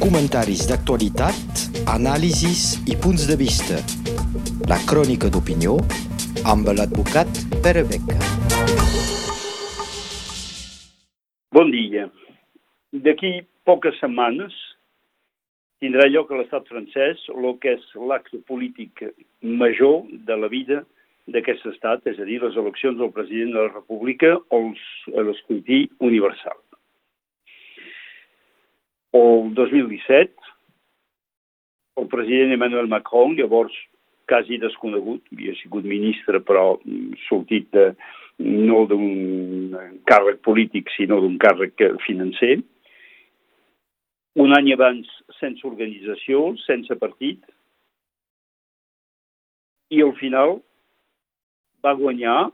comentaris d'actualitat, anàlisis i punts de vista. La crònica d'opinió amb l'advocat Pere Beca. Bon dia. D'aquí poques setmanes tindrà lloc a l'estat francès el que és l'acte polític major de la vida d'aquest estat, és a dir, les eleccions del president de la República o l'escrutí universal. El 2017, el president Emmanuel Macron, llavors quasi desconegut, havia sigut ministre però sortit de, no d'un càrrec polític sinó d'un càrrec financer, un any abans sense organització, sense partit, i al final va guanyar,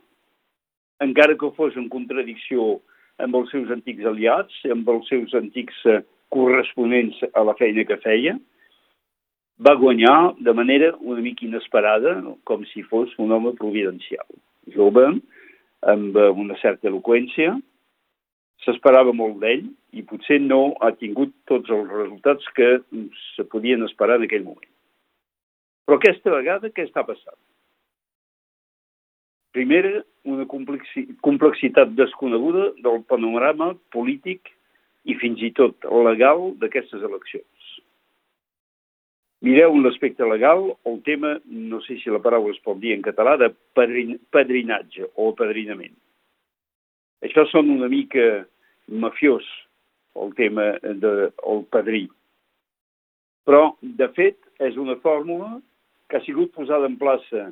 encara que fos en contradicció amb els seus antics aliats, amb els seus antics eh, corresponents a la feina que feia, va guanyar de manera una mica inesperada, com si fos un home providencial. Jove, amb una certa eloqüència, s'esperava molt d'ell i potser no ha tingut tots els resultats que se podien esperar en aquell moment. Però aquesta vegada què està passant? Primera, una complexitat desconeguda del panorama polític i fins i tot legal d'aquestes eleccions. Mireu l'aspecte legal, el tema, no sé si la paraula es pot dir en català, de padrin, padrinatge o padrinament. Això són una mica mafiós, el tema del de, padrí. Però, de fet, és una fórmula que ha sigut posada en plaça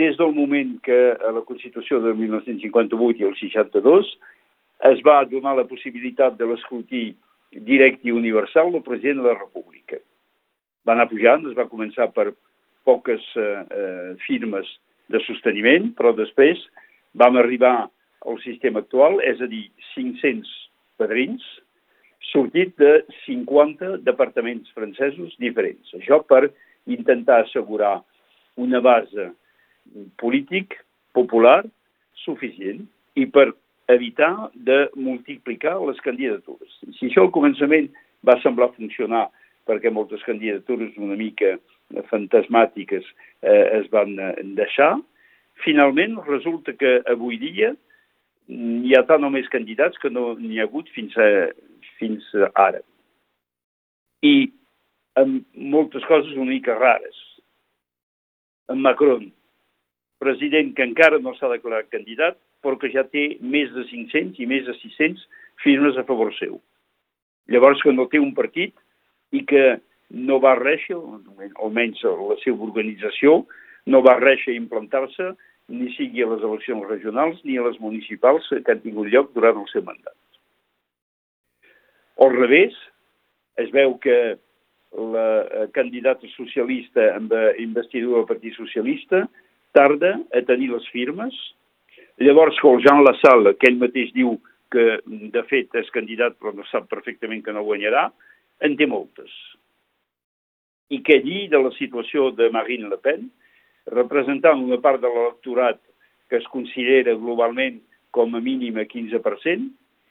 des del moment que a la Constitució de 1958 i el 62 es va donar la possibilitat de l'escrutí directe i universal del president de la República. Va anar pujant, es va començar per poques eh, eh, firmes de sosteniment, però després vam arribar al sistema actual, és a dir, 500 padrins, sortit de 50 departaments francesos diferents. Això per intentar assegurar una base polític popular suficient i per evitar de multiplicar les candidatures. Si això al començament va semblar funcionar perquè moltes candidatures una mica fantasmàtiques eh, es van eh, deixar, finalment resulta que avui dia hi ha tant o més candidats que no n'hi ha hagut fins, a, fins ara. I amb moltes coses una mica rares. En Macron, president que encara no s'ha declarat candidat, però que ja té més de 500 i més de 600 firmes a favor seu. Llavors que no té un partit i que no va réixer, almenys la seva organització, no va réixer a implantar-se ni sigui a les eleccions regionals ni a les municipals que han tingut lloc durant el seu mandat. Al revés, es veu que la candidata socialista amb investidura del Partit Socialista tarda a tenir les firmes Llavors, que Jean Lassalle, que ell mateix diu que de fet és candidat però no sap perfectament que no guanyarà, en té moltes. I què dir de la situació de Marine Le Pen, representant una part de l'electorat que es considera globalment com a mínim a 15%,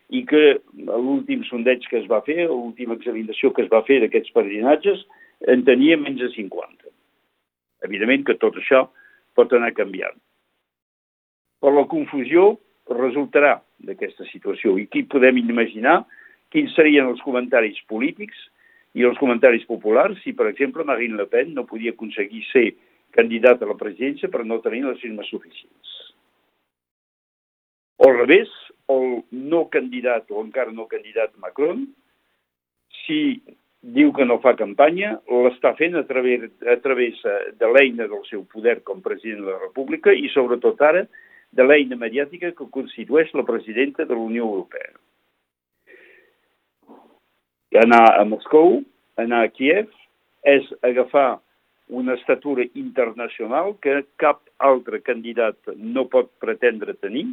i que l'últim sondeig que es va fer, l'última examinació que es va fer d'aquests padrinatges, en tenia menys de 50. Evidentment que tot això pot anar canviant. Però la confusió resultarà d'aquesta situació i aquí podem imaginar quins serien els comentaris polítics i els comentaris populars si, per exemple, Marine Le Pen no podia aconseguir ser candidat a la presidència per no tenir les firmes suficients. O al revés, el no candidat o encara no candidat Macron, si diu que no fa campanya, l'està fent a través, a través de l'eina del seu poder com president de la República i sobretot ara de l'eina mediàtica que constitueix la presidenta de la Unió Europea. Anar a Moscou, anar a Kiev, és agafar una estatura internacional que cap altre candidat no pot pretendre tenir,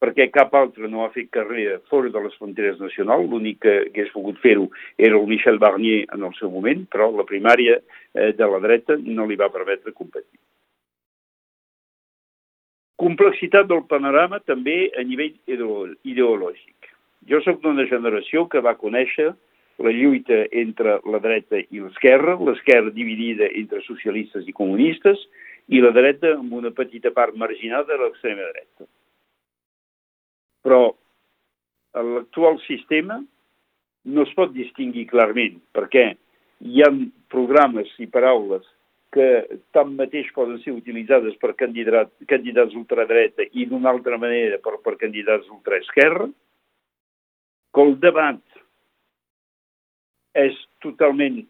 perquè cap altre no ha fet carrera fora de les fronteres nacionals, l'únic que hagués pogut fer-ho era el Michel Barnier en el seu moment, però la primària eh, de la dreta no li va permetre competir. Complexitat del panorama també a nivell ideològic. Jo sóc d'una generació que va conèixer la lluita entre la dreta i l'esquerra, l'esquerra dividida entre socialistes i comunistes, i la dreta amb una petita part marginada de l'extrema dreta. Però l'actual sistema no es pot distingir clarament, perquè hi ha programes i paraules que tanmateix poden ser utilitzades per candidat, candidats ultradreta i d'una altra manera per, per candidats ultraesquerra, que el debat és totalment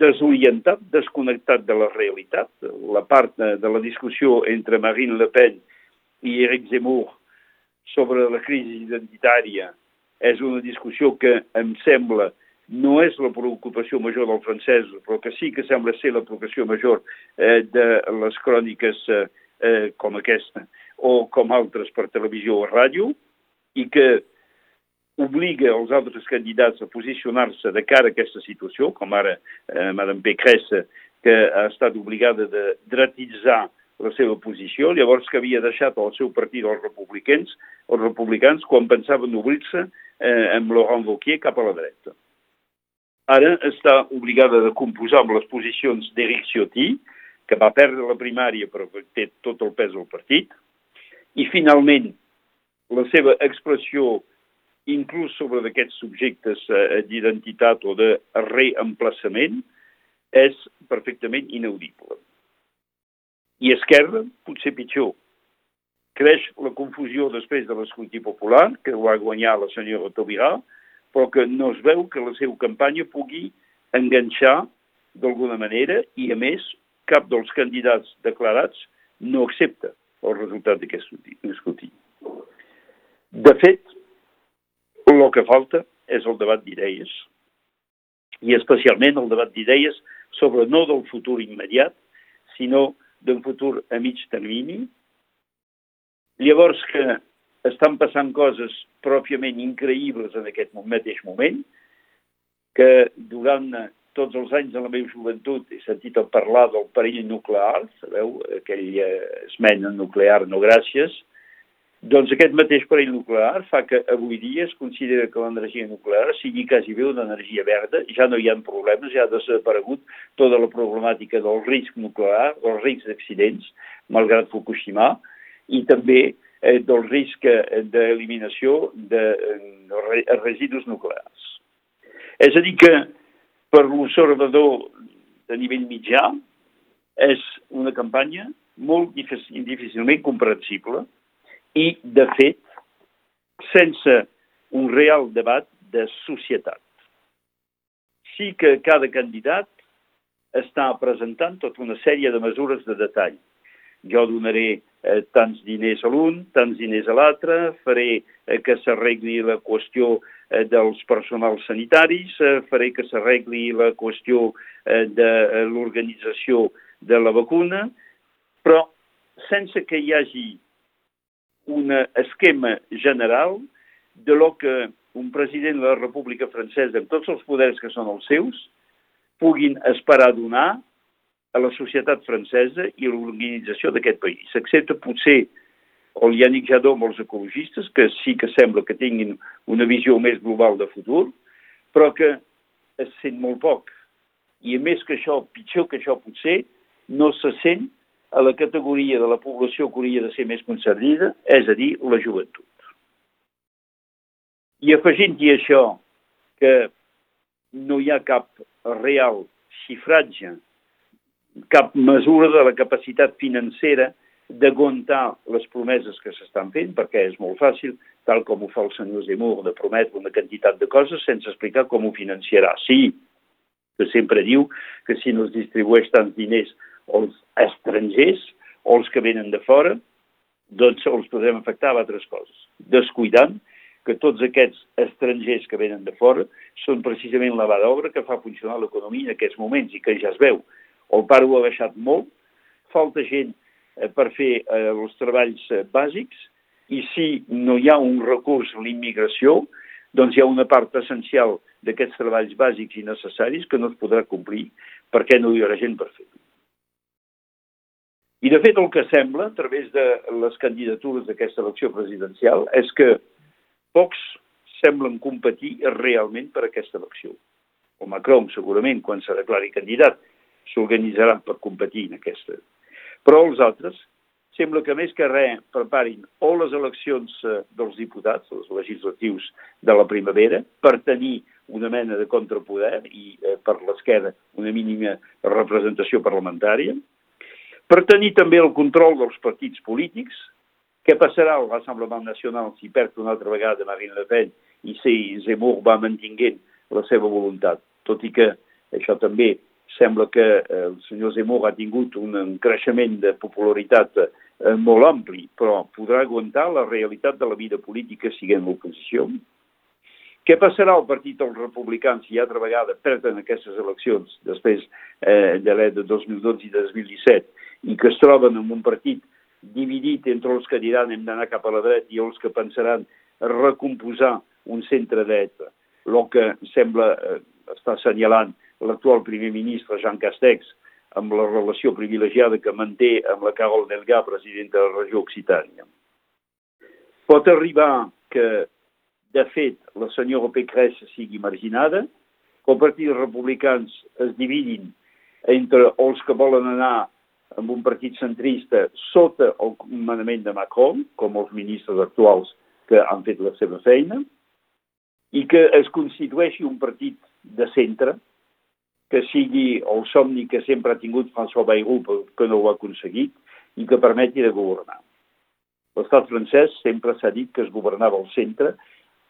desorientat, desconnectat de la realitat. La part de la discussió entre Marine Le Pen i Eric Zemmour sobre la crisi identitària és una discussió que em sembla no és la preocupació major del francès, però que sí que sembla ser la preocupació major eh, de les cròniques eh, eh, com aquesta o com altres per televisió o ràdio, i que obliga els altres candidats a posicionar-se de cara a aquesta situació, com ara eh, Madame Pécresse, que ha estat obligada de dretitzar la seva posició, llavors que havia deixat el seu partit els republicans, els republicans quan pensaven obrir-se eh, amb Laurent Wauquiez cap a la dreta. Ara està obligada de composar amb les posicions d'Eric Ciotti, que va perdre la primària però que té tot el pes del partit, i finalment la seva expressió inclús sobre d'aquests subjectes eh, d'identitat o de reemplaçament és perfectament inaudible. I Esquerra, potser pitjor. Creix la confusió després de l'escoltí popular, que va guanyar la senyora Tobirà, però que no es veu que la seva campanya pugui enganxar d'alguna manera i, a més, cap dels candidats declarats no accepta el resultat d'aquest escrutini. De fet, el que falta és el debat d'idees, i especialment el debat d'idees sobre no del futur immediat, sinó d'un futur a mig termini. Llavors que estan passant coses pròpiament increïbles en aquest mateix moment, que durant tots els anys de la meva joventut he sentit a parlar del perill nuclear, sabeu, aquell eh, esmena nuclear no gràcies, doncs aquest mateix perill nuclear fa que avui dia es considera que l'energia nuclear sigui quasi bé una energia verda, ja no hi ha problemes, ja ha desaparegut tota la problemàtica del risc nuclear, dels riscs d'accidents, malgrat Fukushima, i també eh, del risc eh, d'eliminació de eh, residus nuclears. És a dir que per l'observador de nivell mitjà és una campanya molt difícil, difícilment comprensible i, de fet, sense un real debat de societat. Sí que cada candidat està presentant tota una sèrie de mesures de detall. Jo donaré eh, tants diners a l'un, tants diners a l'altre, faré eh, que s'arregli la qüestió eh, dels personals sanitaris, eh, faré que s'arregli la qüestió eh, de eh, l'organització de la vacuna, però sense que hi hagi un esquema general de lo que un president de la República Francesa, amb tots els poders que són els seus, puguin esperar donar a la societat francesa i a l'organització d'aquest país. S'accepta potser el Yannick Jadot amb els ecologistes, que sí que sembla que tinguin una visió més global de futur, però que es sent molt poc. I a més que això, pitjor que això potser, no se sent a la categoria de la població que hauria de ser més concernida, és a dir, la joventut. I afegint-hi això que no hi ha cap real xifratge cap mesura de la capacitat financera d'aguantar les promeses que s'estan fent, perquè és molt fàcil, tal com ho fa el senyor Zemmour, de prometre una quantitat de coses sense explicar com ho financiarà. Sí, que sempre diu que si no es distribueix tants diners als estrangers o els que venen de fora, doncs els podrem afectar amb altres coses, descuidant que tots aquests estrangers que venen de fora són precisament la mà d'obra que fa funcionar l'economia en aquests moments i que ja es veu el paro ha baixat molt, falta gent eh, per fer eh, els treballs eh, bàsics i si no hi ha un recurs a l'immigració, doncs hi ha una part essencial d'aquests treballs bàsics i necessaris que no es podrà complir perquè no hi haurà gent per fer-ho. I de fet el que sembla, a través de les candidatures d'aquesta elecció presidencial, és que pocs semblen competir realment per aquesta elecció. o Macron segurament, quan se declari candidat, s'organitzaran per competir en aquesta. Però els altres sembla que més que res preparin o les eleccions eh, dels diputats, els legislatius de la primavera, per tenir una mena de contrapoder i eh, per l'esquerra una mínima representació parlamentària, per tenir també el control dels partits polítics, què passarà a l'Assemblement Nacional si perd una altra vegada Marine Le Pen i si Zemmour va mantinguent la seva voluntat? Tot i que això també sembla que eh, el senyor Zemmour ha tingut un creixement de popularitat eh, molt ampli, però podrà aguantar la realitat de la vida política siguent l'oposició? Què passarà al partit dels republicans si altra vegada perden aquestes eleccions després eh, de l'any de 2012 i de 2017 i que es troben en un partit dividit entre els que diran hem d'anar cap a la dreta i els que pensaran recomposar un centre dreta, el que sembla eh, està assenyalant l'actual primer ministre Jean Castex amb la relació privilegiada que manté amb la Carol Delgà, presidenta de la regió Occitània. Pot arribar que, de fet, la senyora Pécresse sigui marginada, que els partits republicans es dividin entre els que volen anar amb un partit centrista sota el comandament de Macron, com els ministres actuals que han fet la seva feina, i que es constitueixi un partit de centre, que sigui el somni que sempre ha tingut François Bayrou, que no ho ha aconseguit, i que permeti de governar. L'estat francès sempre s'ha dit que es governava al centre,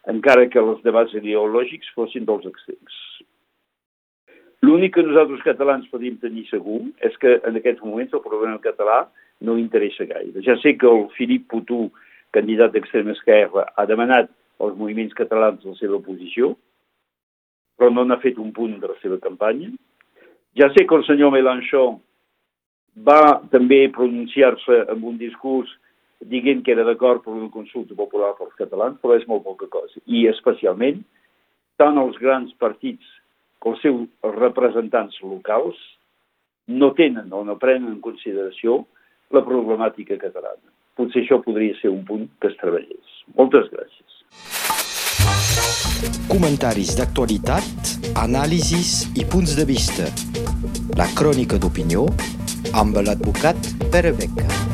encara que els debats ideològics fossin dels extrems. L'únic que nosaltres catalans podem tenir segur és que en aquests moments el problema català no interessa gaire. Ja sé que el Filip Putu, candidat d'extrema esquerra, ha demanat als moviments catalans la seva posició, però no n'ha fet un punt de la seva campanya. Ja sé que el senyor Mélenchon va també pronunciar-se amb un discurs dient que era d'acord per una consulta popular pels catalans, però és molt poca cosa. I especialment, tant els grans partits que els seus representants locals no tenen o no prenen en consideració la problemàtica catalana. Potser això podria ser un punt que es treballés. Moltes gràcies. Comentaris d'actualitat, anàlisis i punts de vista. La crònica d'opinió amb l'advocat Pere Beca.